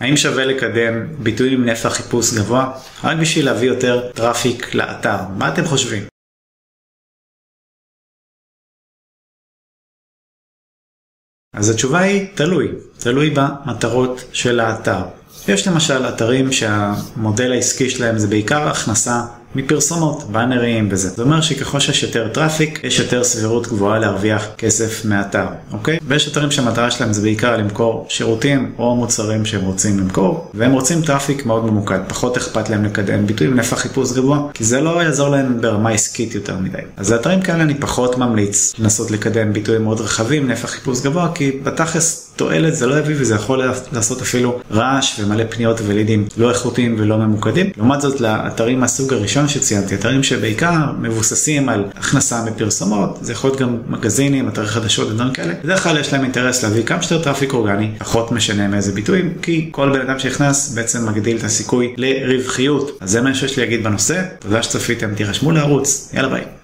האם שווה לקדם ביטויים עם נפח חיפוש גבוה רק בשביל להביא יותר traffic לאתר? מה אתם חושבים? אז התשובה היא תלוי, תלוי במטרות של האתר. יש למשל אתרים שהמודל העסקי שלהם זה בעיקר הכנסה מפרסומות, באנרים וזה. זה אומר שככל שיש יותר traffic, יש יותר סבירות גבוהה להרוויח כסף מאתר, אוקיי? ויש אתרים שהמטרה שלהם זה בעיקר למכור שירותים או מוצרים שהם רוצים למכור, והם רוצים traffic מאוד ממוקד, פחות אכפת להם לקדם ביטויים נפח חיפוש גבוה, כי זה לא יעזור להם ברמה עסקית יותר מדי. אז לאתרים כאלה אני פחות ממליץ לנסות לקדם ביטויים מאוד רחבים, נפח חיפוש גבוה, כי בתכלס תועלת זה לא יביא וזה יכול לעשות אפילו רעש ומלא פניות ולידים לא איכותיים ולא ממוקדים. לעומת זאת לאתרים מהסוג הראשון שציינתי, אתרים שבעיקר מבוססים על הכנסה מפרסומות, זה יכול להיות גם מגזינים, אתרי חדשות ודברים כאלה, בדרך כלל יש להם אינטרס להביא כמה שיותר traffic אורגני, פחות משנה מאיזה ביטויים, כי כל בן אדם שנכנס בעצם מגדיל את הסיכוי לרווחיות. אז זה מה שיש לי להגיד בנושא, תודה שצפיתם, תירשמו לערוץ, יאללה ביי.